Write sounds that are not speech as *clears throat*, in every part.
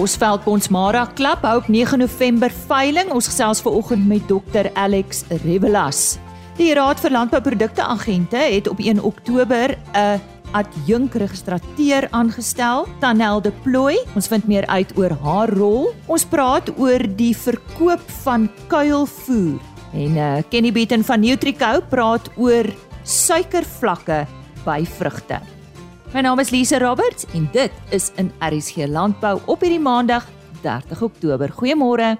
Bosveld Bonsmara Klub hou op 9 November veiling. Ons gesels vanoggend met Dr Alex Revelas. Die Raad vir Landbouprodukte Agente het op 1 Oktober 'n adjunk registrateur aangestel, Tanel de Plooi. Ons vind meer uit oor haar rol. Ons praat oor die verkoop van kuilvoer. En uh, Kenny Beaton van Nutrico praat oor suikervlakke by vrugte. My naam is Lise Roberts en dit is in RSG Landbou op hierdie Maandag 30 Oktober. Goeiemôre.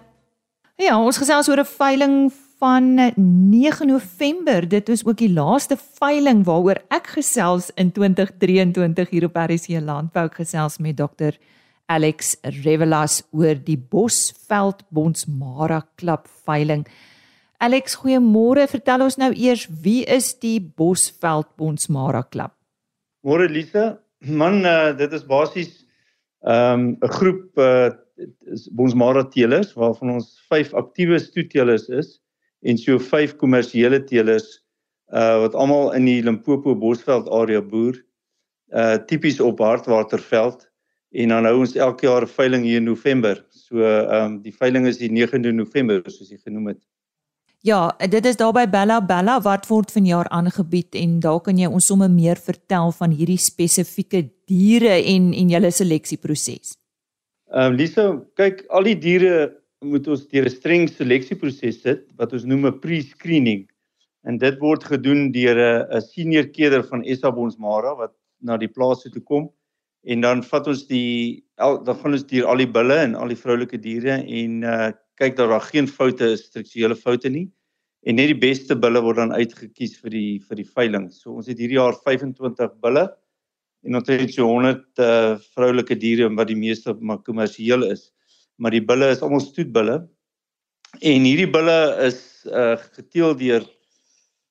Ja, ons gesels oor 'n veiling van 9 November. Dit is ook die laaste veiling waaroor ek gesels in 2023 hier op RSC Landbou gesels met Dr Alex Revelas oor die Bosveld Bonsmara Klub veiling. Alex, goeiemôre. Vertel ons nou eers wie is die Bosveld Bonsmara Klub? Môre Lisa, man, uh, dit is basies ehm, 'n um, groep uh, Bonsmara teelers waarvan ons 5 aktiewe stoeteelers is en so vyf kommersiële teelers uh wat almal in die Limpopo Bosveld area boer uh tipies op Hartwaterveld en dan hou ons elke jaar 'n veiling hier in November. So ehm um, die veiling is die 9de November soos jy genoem het. Ja, dit is daar by Bella Bella wat word vanjaar aangebied en daar kan jy ons sommer meer vertel van hierdie spesifieke diere en en julle seleksieproses. Ehm um, Lisa, kyk al die diere moet ons deur 'n streng seleksieproses sit wat ons noem 'n pre-screening. En dit word gedoen deur 'n senior keder van SA Bonsmara wat na die plase toe kom en dan vat ons die el, dan gaan ons deur al die bulle en al die vroulike diere en uh kyk dat daar geen foute is, strukturele foute nie. En net die beste bulle word dan uitgekies vir die vir die veiling. So ons het hierdie jaar 25 bulle en ons het so 100 uh vroulike diere wat die meeste maar kommersieel is maar die bulle is almal stoetbulle. En hierdie bulle is uh geteel deur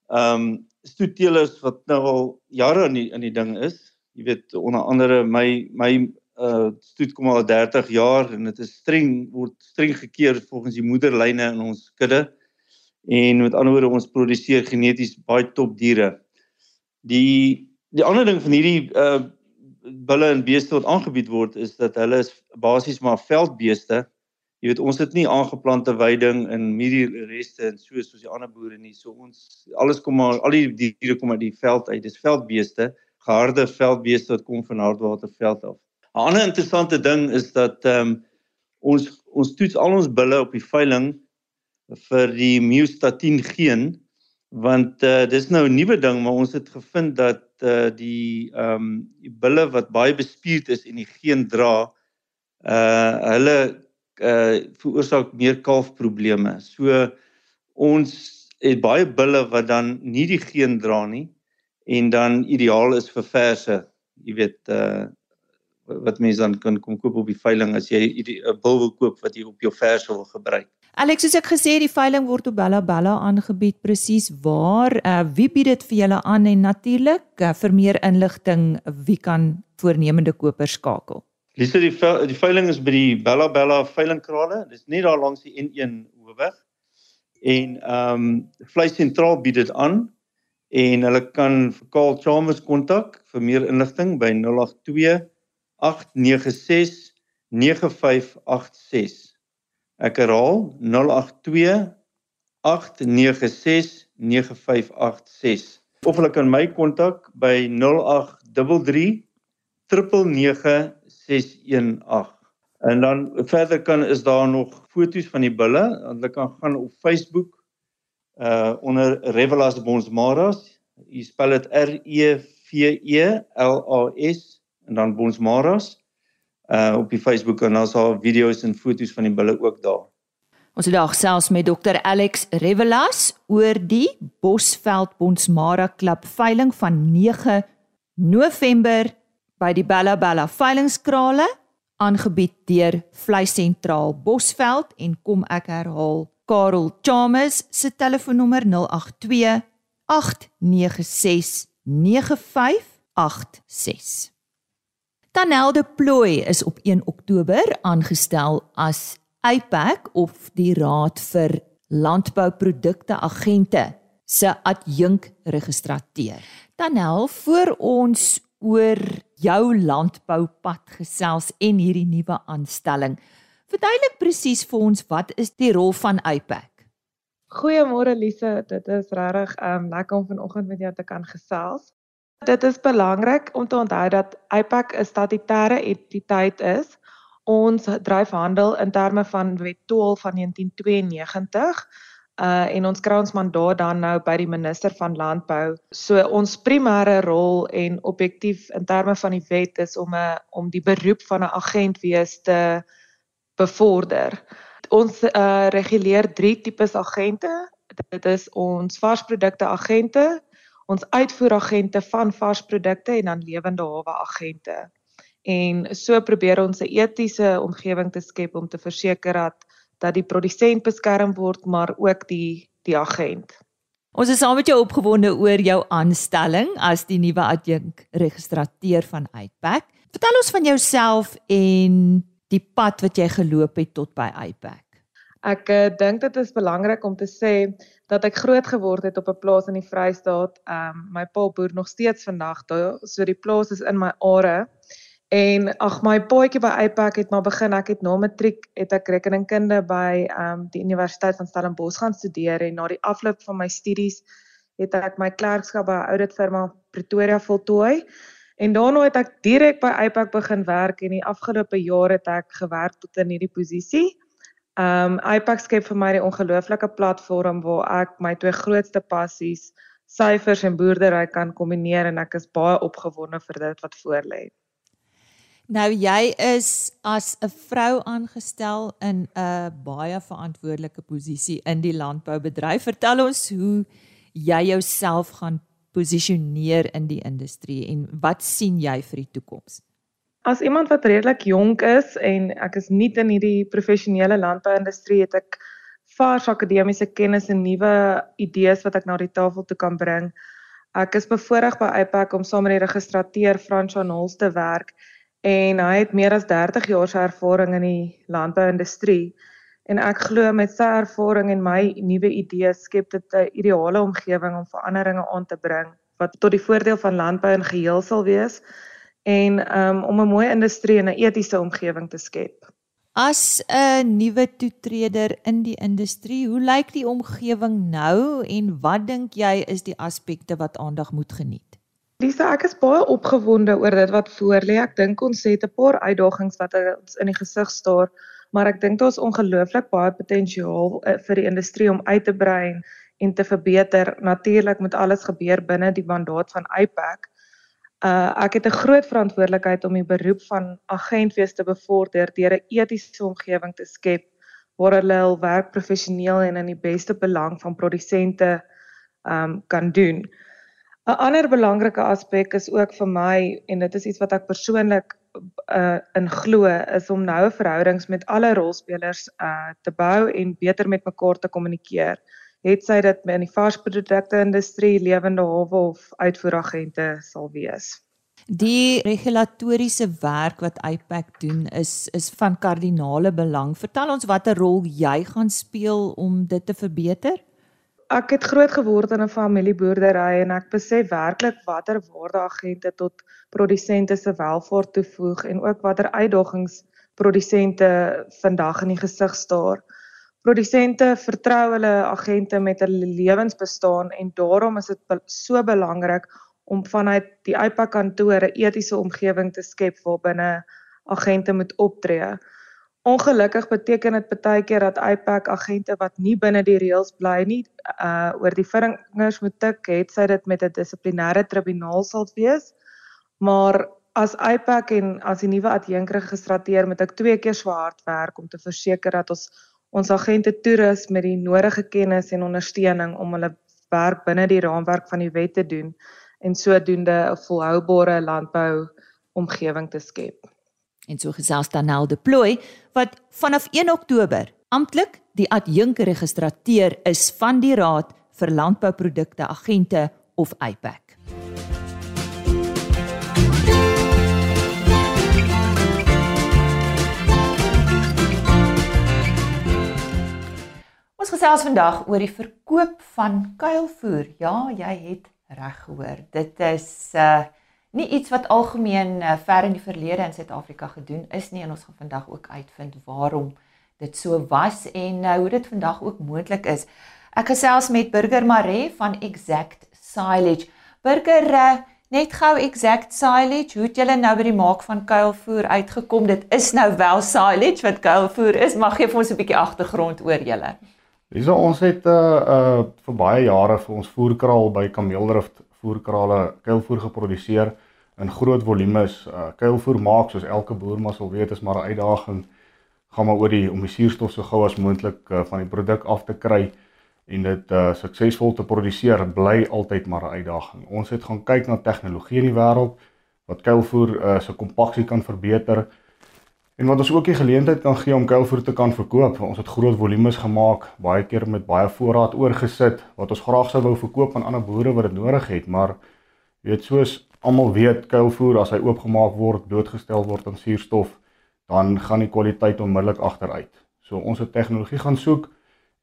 ehm um, stoetteelers wat nou al jare in die in die ding is. Jy weet onder andere my my uh stoet kom al 30 jaar en dit is streng word streng gekeer volgens die moederlyne in ons kudde. En met ander woorde ons produseer geneties baie top diere. Die die ander ding van hierdie uh bulle en beeste wat aangebied word is dat hulle is basies maar veldbeeste. Jy weet ons het nie aangeplante weiding in mieliereste en so soos die ander boere nie. So ons alles kom maar al die diere kom uit die veld uit. Dis veldbeeste, geharde veldbeeste wat kom van Hardwaterveld af. 'n Ander interessante ding is dat ehm um, ons ons toets al ons bulle op die veiling vir die myostatin geen want uh, dis nou 'n nuwe ding maar ons het gevind dat uh, die ehm um, die bulle wat baie bespierd is en die geen dra uh hulle uh veroorsaak meer kalfprobleme. So ons het baie bulle wat dan nie die geen dra nie en dan ideaal is vir verse. Jy weet uh wat mense dan kan kom koop op die veiling as jy 'n bul wil koop wat jy op jou verse wil gebruik. Alex, soos ek gesê het, die veiling word op Bella Bella aangebied presies waar uh, wie bied dit vir julle aan en natuurlik uh, vir meer inligting wie kan voornemende kopers skakel. Lise die die veiling is by die Bella Bella veilingkrale. Dis net daar langs die N1 hoofweg. En ehm um, Vleis Sentraal bied dit aan en hulle kan vir Karl Chalmers kontak vir meer inligting by 082 896 9586. Ek herhaal 082 896 9586 of hulle kan my kontak by 0833 99618 en dan verder kan is daar nog foto's van die bulle hulle kan gaan op Facebook uh onder Revelas Bonsmaras. Jy spel dit R E V E L A S en dan Bonsmaras uh op die Facebook en daar's al video's en foto's van die bulle ook daar. Ons het dag selfs met Dr Alex Revelas oor die Bosveld Bonsmara Klub veiling van 9 November by die Bella Bella veilingskrale aangebied deur Vleis Sentraal Bosveld en kom ek herhaal Karel Chames se telefoonnommer 082 896 9586 Tanel de Plooi is op 1 Oktober aangestel as APAC of die Raad vir Landbouprodukte Agente se adjunk registrateur. Tanel, voor ons oor jou landboupad gesels en hierdie nuwe aanstelling. Verduidelik presies vir ons wat is die rol van IPAC? Goeiemôre Lise, dit is regtig um lekker om vanoggend met jou te kan gesels. Dit is belangrik om te onthou dat IPAC 'n statutêre entiteit is. Ons dryf handel in terme van Wet 12 van 1992 uh en ons kry ons mandaat dan nou by die minister van landbou. So ons primêre rol en objektief in terme van die wet is om 'n om die beroep van 'n agent wees te bevorder. Ons uh reguleer 3 tipes agente. Dit is ons varsprodukte agente, ons uitvoeragente van varsprodukte en dan lewende hawe agente. En so probeer ons 'n etiese omgewing te skep om te verseker dat dat die produsent beskerm word maar ook die die agent. Ons is saam met jou opgewonde oor jou aanstelling as die nuwe adjunk registrateur van Uitpack. Vertel ons van jouself en die pad wat jy geloop het tot by Uitpack. Ek uh, dink dit is belangrik om te sê dat ek groot geword het op 'n plaas in die Vrystaat. Ehm um, my pa boer nog steeds vandag daar. So die plaas is in my are. En ag my paadjie by Apex het maar begin. Ek het na matriek het ek rekeningkunde by ehm um, die Universiteit van Stellenbosch gaan studeer en na die afloop van my studies het ek my klerkskap by 'n audit firma Pretoria voltooi. En daarna het ek direk by Apex begin werk en die afgelope jare het ek gewerk tot in hierdie posisie. Um iPack skep vir my 'n ongelooflike platform waar ek my twee grootste passies, syfers en boerdery kan kombineer en ek is baie opgewonde vir dit wat voorlê. Nou jy is as 'n vrou aangestel in 'n baie verantwoordelike posisie in die landboubedryf. Vertel ons hoe jy jouself gaan posisioneer in die industrie en wat sien jy vir die toekoms? As iemand wat redelik jonk is en ek is nie in hierdie professionele landbouindustrie het ek vars akademiese kennis en nuwe idees wat ek na die tafel toe kan bring. Ek is bevoorreg by IPAC om saam met die registrateur Frans van Huls te werk en hy het meer as 30 jaar se ervaring in die landbouindustrie en ek glo met sy ervaring en my nuwe idees skep dit 'n ideale omgewing om veranderinge aan te bring wat tot die voordeel van landbou in geheel sal wees en um, om 'n mooi industrie en 'n etiese omgewing te skep. As 'n nuwe toetreder in die industrie, hoe lyk die omgewing nou en wat dink jy is die aspekte wat aandag moet geniet? Lisa, ek is baie opgewonde oor dit wat voorlê. Ek dink ons het 'n paar uitdagings wat ons in die gesig staar, maar ek dink daar's ongelooflik baie potensiaal uh, vir die industrie om uit te brei en te verbeter. Natuurlik moet alles gebeur binne die mandaat van IPAC. Uh ek het 'n groot verantwoordelikheid om die beroep van agent wees te bevorder deur 'n etiese omgewing te skep waar hulle hul werk professioneel en in die beste belang van produsente um kan doen. 'n Ander belangrike aspek is ook vir my en dit is iets wat ek persoonlik uh in glo is om noue verhoudings met alle rolspelers uh te bou en beter met mekaar te kommunikeer het sy dit in die varsprodukte industrie, lewende hawe of uitvoeragente sal wees. Die regulatoriese werk wat IPAC doen is is van kardinale belang. Vertel ons watter rol jy gaan speel om dit te verbeter? Ek het groot geword in 'n familieboerdery en ek besef werklik watter waarde agente tot produsente se welvaart toevoeg en ook watter uitdagings produsente vandag in die gesig staar. Produsente vertrou hulle agente met hulle lewensbestaan en daarom is dit so belangrik om vanuit die IPA kantoor 'n etiese omgewing te skep waarbinne agente moet optree. Ongelukkig beteken dit baie keer dat IPAC agente wat nie binne die reëls bly nie, uh oor die vingers moet tik, het sy dit met 'n dissiplinêre tribunaal sal wees. Maar as IPAC en as die nuwe adjunk geregistreer moet ek twee keer so hard werk om te verseker dat ons ons agente toerus met die nodige kennis en ondersteuning om hulle werk binne die raamwerk van die wet te doen en sodoende 'n volhoubare landbou omgewing te skep. En so gesels Danel de Plooi wat vanaf 1 Oktober amptelik die adjunk geregistreer is van die Raad vir Landbouprodukte Agente of IPAC. Ons gesels vandag oor die verkoop van kuilvoer. Ja, jy het reg gehoor. Dit is uh nie iets wat algemeen uh, ver in die verlede in Suid-Afrika gedoen is nie en ons gaan vandag ook uitvind waarom dit so was en uh, hoe dit vandag ook moontlik is. Ek gesels met Burger Maree van Exact Silage. Burger, uh, net gou Exact Silage, hoe het julle nou by die maak van kuilvoer uitgekom? Dit is nou wel silage wat kuilvoer is, maar gee vir ons 'n bietjie agtergrond oor julle. Hierso ons het uh uh vir baie jare vir ons voerkraal by Kameeldrift voerkrale kuilvoer geproduseer in groot volumes. Uh kuilvoer maak soos elke boer maar sal weet is maar 'n uitdaging. Gaan maar oor die om die suurstof so gou as moontlik uh, van die produk af te kry en dit uh suksesvol te produseer bly altyd maar 'n uitdaging. Ons het gaan kyk na tegnologie in die wêreld wat kuilvoer uh se kompaksie kan verbeter en wat ons ook die geleentheid kan gee om kuilvoer te kan verkoop. Ons het groot volumes gemaak, baie keer met baie voorraad oorgesit wat ons graag sou wou verkoop aan ander boere wat dit nodig het, maar jy weet soos almal weet kuilvoer as hy oopgemaak word, blootgestel word aan suurstof, dan gaan die kwaliteit onmiddellik agteruit. So ons het tegnologie gaan soek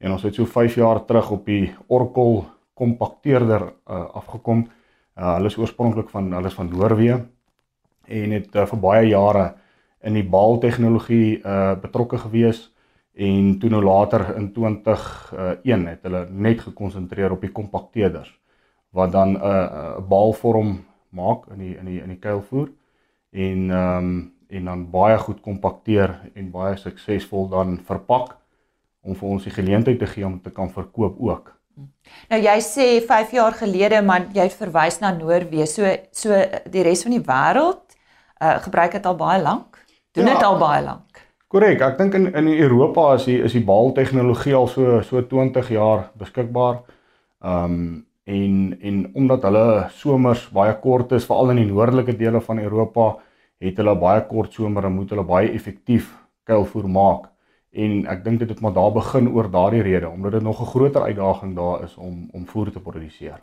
en ons het so 5 jaar terug op die Orkel kompakteerder uh, afgekom. Uh, hulle is oorspronklik van hulle is van Noorwe en het uh, vir baie jare in die baal tegnologie uh betrokke gewees en toe nou later in 2001 uh, het hulle net gekonsentreer op die kompakteerders wat dan 'n uh, 'n baalvorm maak in die in die in die kuilvoer en ehm um, en dan baie goed kompakteer en baie suksesvol dan verpak om vir ons die geleentheid te gee om te kan verkoop ook. Nou jy sê 5 jaar gelede maar jy verwys na Noorwe. So so die res van die wêreld uh gebruik dit al baie lank. Doen dit ja, al baie lank. Korrek. Ek dink in in Europa is die is die baal tegnologie al so so 20 jaar beskikbaar. Um en en omdat hulle somers baie kort is veral in die noordelike dele van Europa het hulle baie kort somers en moet hulle baie effektief kuilvoer maak en ek dink dit het maar daar begin oor daardie rede omdat dit nog 'n groter uitdaging daar is om om voer te produseer.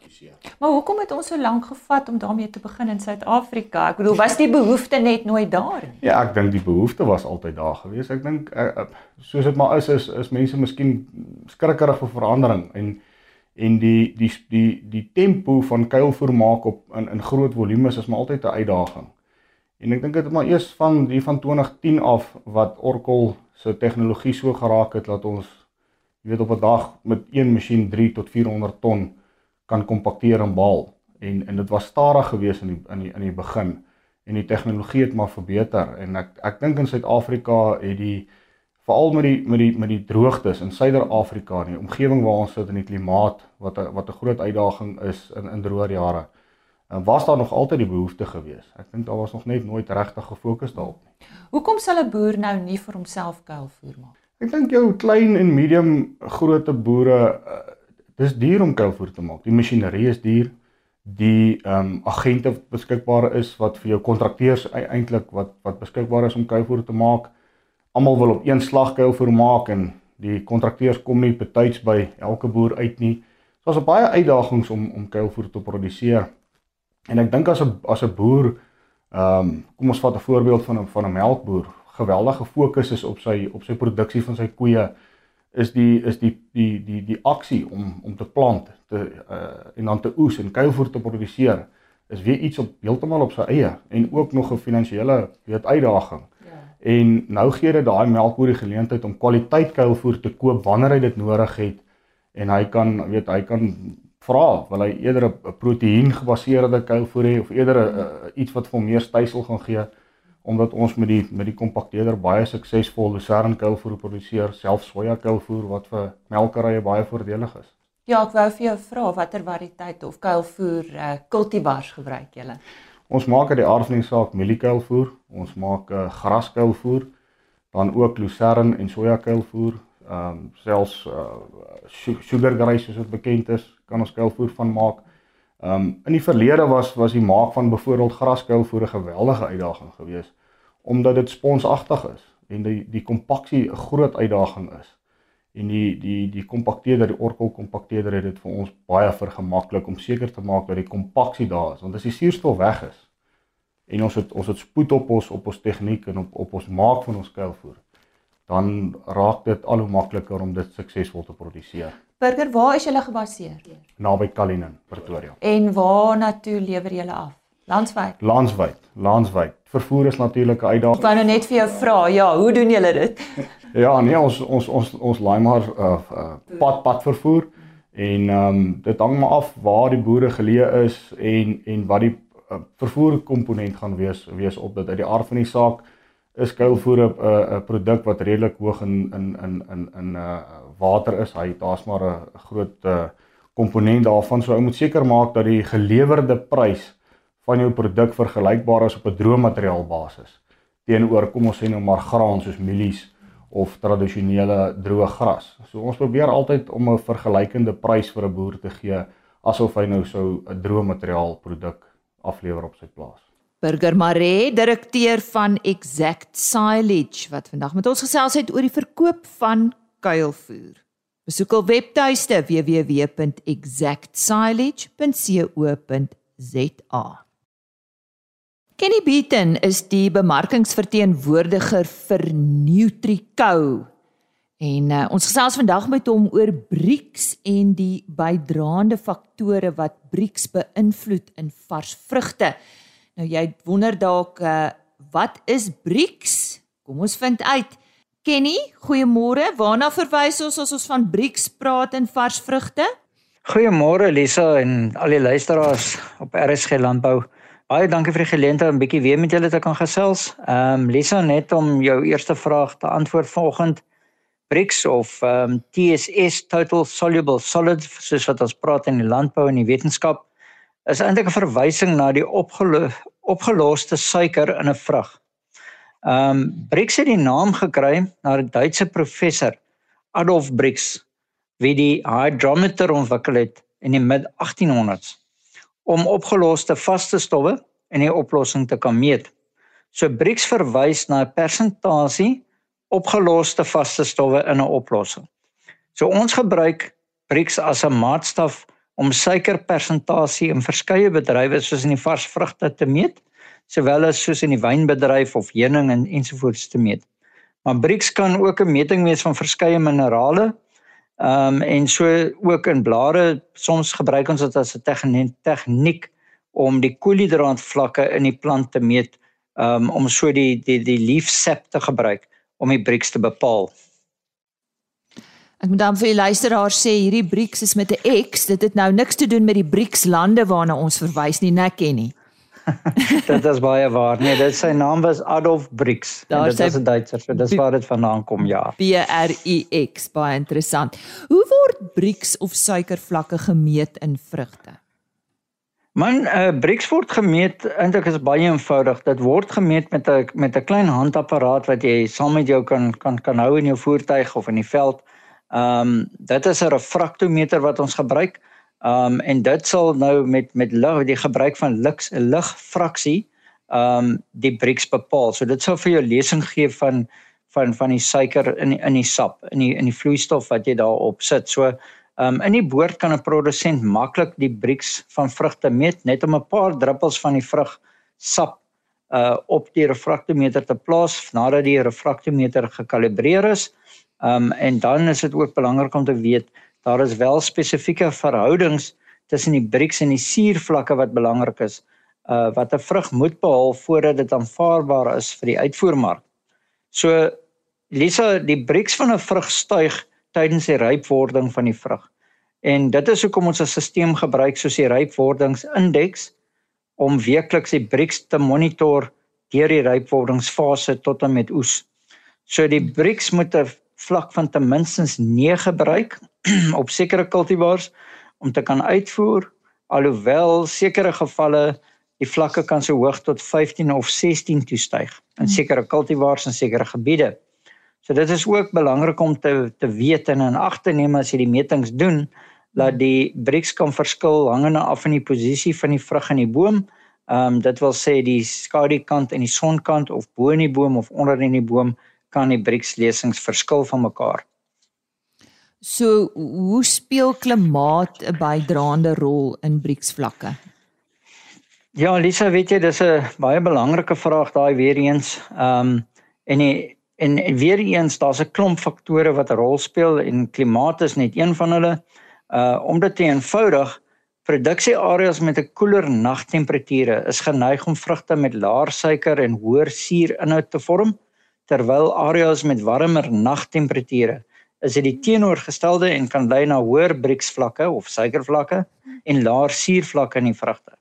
Maar hoekom het ons so lank gevat om daarmee te begin in Suid-Afrika? Ek bedoel, was die behoefte net nooit daar nie? Ja, ek dink die behoefte was altyd daar gewees. Ek dink eh, eh, soos dit maar is is is mense miskien skrikkerig vir verandering en en die die die die tempo van kuilvoer maak op in in groot volumes is maar altyd 'n uitdaging. En ek dink dit het maar eers van die van 2010 af wat Orkel se tegnologie so geraak het dat ons jy weet op 'n dag met een masjien 3 tot 400 ton kan kompakteer en baal. En en dit was stadig geweest in die in die in die begin. En die tegnologie het maar verbeter. En ek ek dink in Suid-Afrika het die veral met die met die met die droogtes in Suider-Afrika en die omgewing waar ons sit in die klimaat wat a, wat 'n groot uitdaging is in in droë jare en was daar nog altyd die behoefte gewees. Ek dink daar was nog net nooit regtig gefokus daarop nie. Hoekom sal 'n boer nou nie vir homself kuilvoer maak? Ek dink jou klein en medium grootte boere uh, dis duur om kuilvoer te maak. Die masjinerie is duur. Die ehm um, agente beskikbaar is wat vir jou kontrakteurs e-, eintlik wat wat beskikbaar is om kuilvoer te maak. Almal wil op een slag kuilvoer maak en die kontrakteurs kom nie betyds by elke boer uit nie. So daar's baie uitdagings om om kuilvoer te produseer. En ek dink as 'n as 'n boer, ehm um, kom ons vat 'n voorbeeld van 'n van 'n melkboer, geweldige fokus is op sy op sy produksie van sy koeie is die is die die die die aksie om om te plant te uh, en dan te oes en kuilvoer te produseer is weer iets op heeltemal op sy eie en ook nog 'n finansiële weet uitdaging. Ja. En nou gee dit daai melkboer die geleentheid om kwaliteit kuilvoer te koop wanneer hy dit nodig het en hy kan weet hy kan vra wil hy eerder 'n proteïen gebaseerde kuilvoer hê of eerder 'n iets wat vir hom meer stysel gaan gee omdat ons met die met die kompakteerder baie suksesvol lucerne kuilvoer produseer selfs soja kuilvoer wat vir melkerye baie voordelig is. Ja, ek wou vir jou vra watter variëteit of kuilvoer uh, cultivars gebruik julle? Ons maak uit die aard van die saak mieliekuilvoer, ons maak uh, graskuilvoer, dan ook lucerne en soja kuilvoer, ehm um, selfs uh, sugar grass soos dit bekend is, kan ons kuilvoer van maak. Um, in die verlede was was die maak van byvoorbeeld graskuilvoer 'n geweldige uitdaging geweest omdat dit sponsagtig is en die die kompaksie 'n groot uitdaging is. En die die die kompakteerder, die Orkel kompakteerder het dit vir ons baie vergemaklik om seker te maak dat die kompaksie daar is want as die suurstof weg is en ons het ons het spoed op ons op ons tegniek en op op ons maak van ons kuilvoer dan raak dit al hoe makliker om dit suksesvol te produseer. Burger, waar is julle gebaseer? Naby Kalinin, Pretoria. En waar na toe lewer julle af? Landwyd. Landwyd, landwyd. Vervoer is natuurlik 'n uitdaging. Ek wou nou net vir jou vra, ja, hoe doen julle dit? *laughs* Ja, nee, ons ons ons ons laai maar uh, uh pad pad vervoer en ehm um, dit hang maar af waar die boere geleë is en en wat die uh, vervoer komponent gaan wees wees op dit uit die aard van die saak is kuilvoer 'n uh, 'n produk wat redelik hoog in in in in in uh water is. Hy daar's maar 'n groot uh komponent daarvan. So ou moet seker maak dat die gelewerde prys van jou produk vergelykbaar is op 'n droommateriaal basis teenoor kom ons sê nou maar graan soos mielies of tradisionele droë gras. So ons probeer altyd om 'n vergelykende prys vir 'n boer te gee asof hy nou sou 'n droommateriaal produk aflewer op sy plaas. Burger Mare, direkteur van Exact Silage wat vandag met ons gesels het oor die verkoop van kuilvoer. Besoek hul webtuiste www.exactsilage.co.za. Kenny Beaton is die bemarkingsverteenwoordiger vir Nutrico. En uh, ons gesels vandag met hom oor BRICS en die bydraende faktore wat BRICS beïnvloed in vars vrugte. Nou jy wonder dalk uh, wat is BRICS? Kom ons vind uit. Kenny, goeiemôre. Waarna verwys ons as ons van BRICS praat in vars vrugte? Goeiemôre Lisa en al die luisteraars op RSG Landbou. Baie dankie vir die geleentheid om 'n bietjie weer met julle te kan gesels. Ehm um, Lisa net om jou eerste vraag te antwoord vanoggend. BRICS of ehm um, TSS Total Soluble Solid soos wat ons praat in die landbou en die wetenskap is eintlik 'n verwysing na die opgelo opgeloste suiker in 'n vrug. Ehm um, BRICS het die naam gekry na 'n Duitse professor Adolf Brix wie die hydrometer ontwikkel het in die mid 1800s om opgeloste vaste stowwe in die oplossing te kan meet. So BRICS verwys na 'n persentasie opgeloste vaste stowwe in 'n oplossing. So ons gebruik BRICS as 'n maatstaf om suikerpersentasie in verskeie bedrywe soos in die vars vrugte te meet sowel as soos in die wynbedryf of heuning en ensovoorts te meet. Maar BRICS kan ook 'n meting wees van verskeie minerale. Ehm um, en so ook in blare soms gebruik ons dit as 'n tegniek om die koolhidraatvlakke in die plant te meet um, om so die die die leaf sap te gebruik om die BRICS te bepaal. Ek moet dan vir die luisteraars sê hierdie BRICS is met 'n X, dit het nou niks te doen met die BRICS lande waarna ons verwys nie, net ken nie. *laughs* dit is baie waar. Nee, dit sy naam was Adolf Brix. Dit is 'n Duitser, so dis waar dit vandaan kom, ja. B R I X, baie interessant. Hoe word Brix of suikervlakke gemeet in vrugte? Man, uh, Brix word gemeet eintlik is baie eenvoudig. Dit word gemeet met 'n met 'n klein handapparaat wat jy saam met jou kan kan kan hou in jou voertuig of in die veld. Ehm um, dit is 'n refraktometer wat ons gebruik. Um en dit sal nou met met lig die gebruik van lig ligfraksie um die BRICS bepaal. So dit sal vir jou lesing gee van van van die suiker in die, in die sap, in die in die vloeistof wat jy daarop sit. So um in die boord kan 'n produsent maklik die BRICS van vrugte meet net om 'n paar druppels van die vrug sap uh op die refraktometer te plaas nadat die refraktometer gekalibreer is. Um en dan is dit ook belangrik om te weet daar is wel spesifieke verhoudings tussen die BRICS en die suurvlakke wat belangrik is uh wat 'n vrug moet behaal voordat dit aanvaarbaar is vir die uitvoermark. So Lisa, die BRICS van 'n vrug styg tydens die rypwording van die vrug. En dit is hoekom ons 'n stelsel gebruik soos die rypwordingsindeks om weekliks die BRICS te monitor deur die rypwordingsfase tot en met oes. So die BRICS moet 'n vlak van ten minste 9 bereik *clears throat* op sekere kultivars om te kan uitvoer alhoewel sekere gevalle die vlakke kan so hoog tot 15 of 16 toestyg in hmm. sekere kultivars en sekere gebiede. So dit is ook belangrik om te te weet en in ag te neem as jy die metings doen dat die BRICS kan verskil hangende af van die posisie van die vrug in die boom. Ehm um, dit wil sê die skadukant en die sonkant of bo in die boom of onder in die boom kan die BRICS lesings verskil van mekaar. So hoe speel klimaat 'n bydraende rol in BRICS vlakke? Ja, Lisa, weet jy, dis 'n baie belangrike vraag daai weer eens. Ehm um, en die, en weer eens daar's 'n klomp faktore wat 'n rol speel en klimaat is net een van hulle. Uh om dit eenvoudig, Produksieareas met 'n koeler nagtemperature is geneig om vrugte met laer suiker en hoër suurinhoud te vorm, terwyl areas met warmer nagtemperature is dit die teenoorgestelde en kan lei na hoër Brix-vlakke of suikervlakke en laer suurvlakke in die vrugte.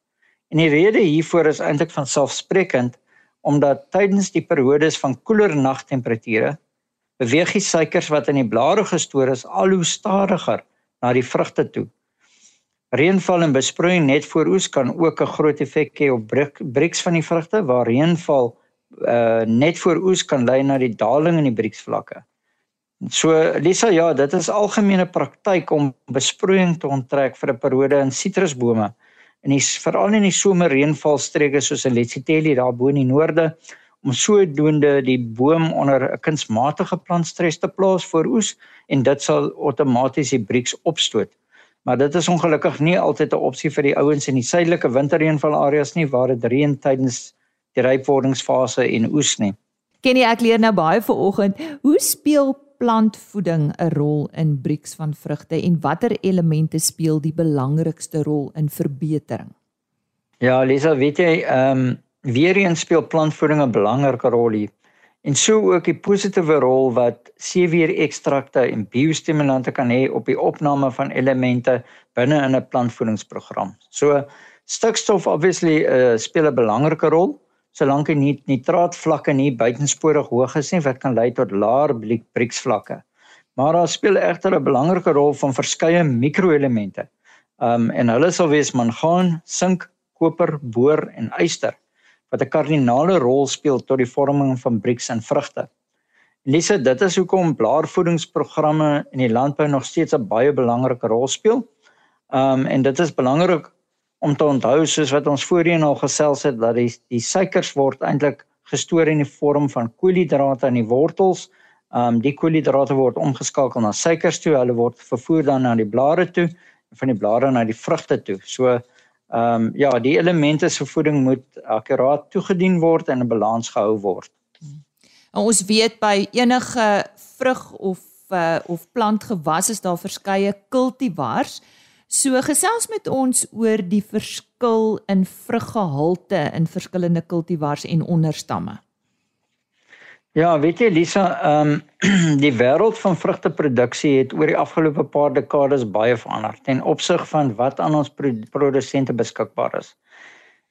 En die rede hiervoor is eintlik van selfsprekend omdat tydens die periodes van koeler nagtemperature beweeg die suikers wat in die blare gestoor is al hoe stadiger na die vrugte toe. Reënval en besproeiing net voor oes kan ook 'n groot effek hê op Brix van die vrugte waar reënval uh net voor oes kan lei na die daling in die Brix-vlakke. So Lisa, ja, dit is algemene praktyk om besproeiing te onttrek vir 'n periode in sitrusbome. En dis veral in die somerreënvalstreke soos in Letsiteli daar bo in die noorde om sodoende die boom onder 'n kunsmatige plantstres te plaas vir oes en dit sal outomaties die brieks opstoot. Maar dit is ongelukkig nie altyd 'n opsie vir die ouens in die suidelike winterreënvalareas nie waar dit reën tydens die rypwordingsfase en oes nie. Kenny, ek leer nou baie vanoggend. Hoe speel plantvoeding 'n rol in Brix van vrugte en watter elemente speel die belangrikste rol in verbetering? Ja, Lisa, weet jy, ehm um, weer eens speel plantvoeding 'n belangrike rol hier. En so ook die positiewe rol wat seweer-ekstrakte en biostimulante kan hê op die opname van elemente binne in 'n plantvoedingsprogram. So stikstof obviously uh, speel 'n belangrike rol solank die nitraatvlakke nie buitensporig hoog is nie wat kan lei tot laer Brix-vlakke. Maar daar speel egter 'n belangrike rol van verskeie mikroelemente. Um en hulle sal wees mangaan, sink, koper, boor en yster wat 'n kardinale rol speel tot die vorming van Brix in vrugte. Lise, dit is hoekom blaarvoedingsprogramme in die landbou nog steeds 'n baie belangrike rol speel. Um en dit is belangrik om te onthou soos wat ons voorheen al gesels het dat die die suikers word eintlik gestoor in die vorm van koolhidrate in die wortels. Um die koolhidrate word omgeskakel na suikers toe. Hulle word vervoer dan na die blare toe en van die blare na die vrugte toe. So um ja, die elemente se voeding moet akkuraat toegedien word en in balans gehou word. En ons weet by enige vrug of uh, of plantgewas is daar verskeie kultivars. So gesels met ons oor die verskil in vruggehalte in verskillende kultivars en onderstamme. Ja, weet jy Lisa, ehm um, *clears throat* die wêreld van vrugteproduksie het oor die afgelope paar dekades baie verander ten opsig van wat aan ons produsente beskikbaar is.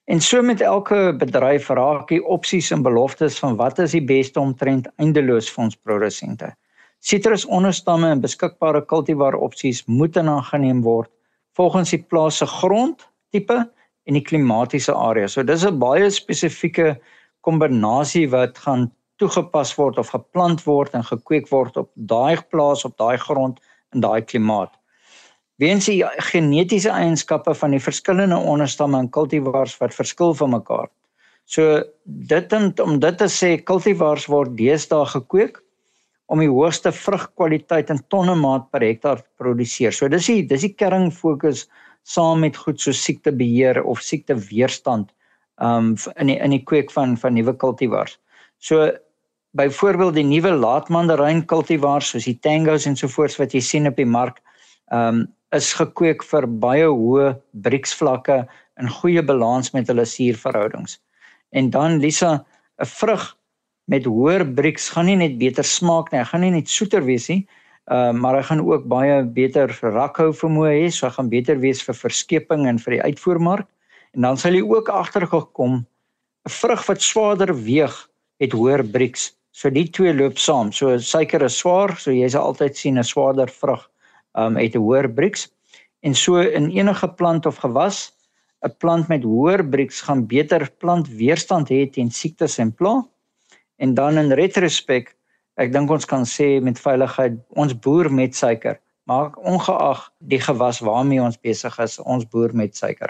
En so met elke bedryf raak die opsies en beloftes van wat is die beste omtrent eindeloos vir ons produsente. Sitrusonderstamme en beskikbare kultivar opsies moet aangeneem word volgens die plaas se grondtipe en die klimatiese area. So dis 'n baie spesifieke kombinasie wat gaan toegepas word of geplant word en gekweek word op daai plaas op daai grond in daai klimaat. Weens die genetiese eienskappe van die verskillende onderstamme en kultivars wat verskil van mekaar. So dit om dit te sê kultivars word deesdae gekweek om die hoogste vrugkwaliteit in tonne maat per hektaar te produseer. So dis die dis die kern fokus saam met goed so siektebeheer of siekteweerstand um in die in die kweek van van nuwe kultivars. So byvoorbeeld die nuwe laatmandaryn kultivars soos die Tangos en sovoorts wat jy sien op die mark um is gekweek vir baie hoë Brix vlakke en goeie balans met hulle suurverhoudings. En dan Lisa, 'n vrug met hoër Brix gaan nie net beter smaak nie, hy gaan nie net soeter wees nie, uh, maar hy gaan ook baie beter rakhou vermoë hê, so hy gaan beter wees vir verskeping en vir die uitvoermark. En dan sal jy ook agtergekom 'n vrug wat swaarder weeg het hoër Brix. So die twee loop saam. So suiker is swaar, so jy sal altyd sien 'n swaarder vrug um het 'n hoër Brix. En so in enige plant of gewas 'n plant met hoër Brix gaan beter plantweerstand hê teen siektes en plaae En dan in retrospek, ek dink ons kan sê met veiligheid ons boer met suiker. Maar ongeag die gewas waarmee ons besig is, ons boer met suiker.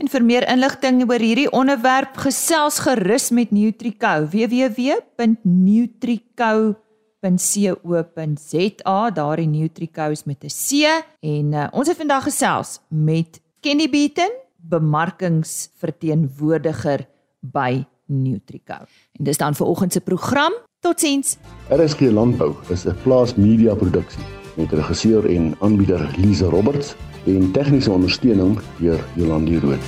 En vir meer inligting oor hierdie onderwerp, gesels gerus met Nutrico www.nutrico.co.za. Daardie Nutrico is met 'n C en uh, ons het vandag gesels met Kenny Beaton, bemarkingsverteenwoordiger by Nutrico. En dis dan vir oggend se program. Totsiens. RSG Landbou is 'n plaas media produksie met regisseur en aanbieder Lize Roberts en tegniese ondersteuning deur Jolandi Rooi.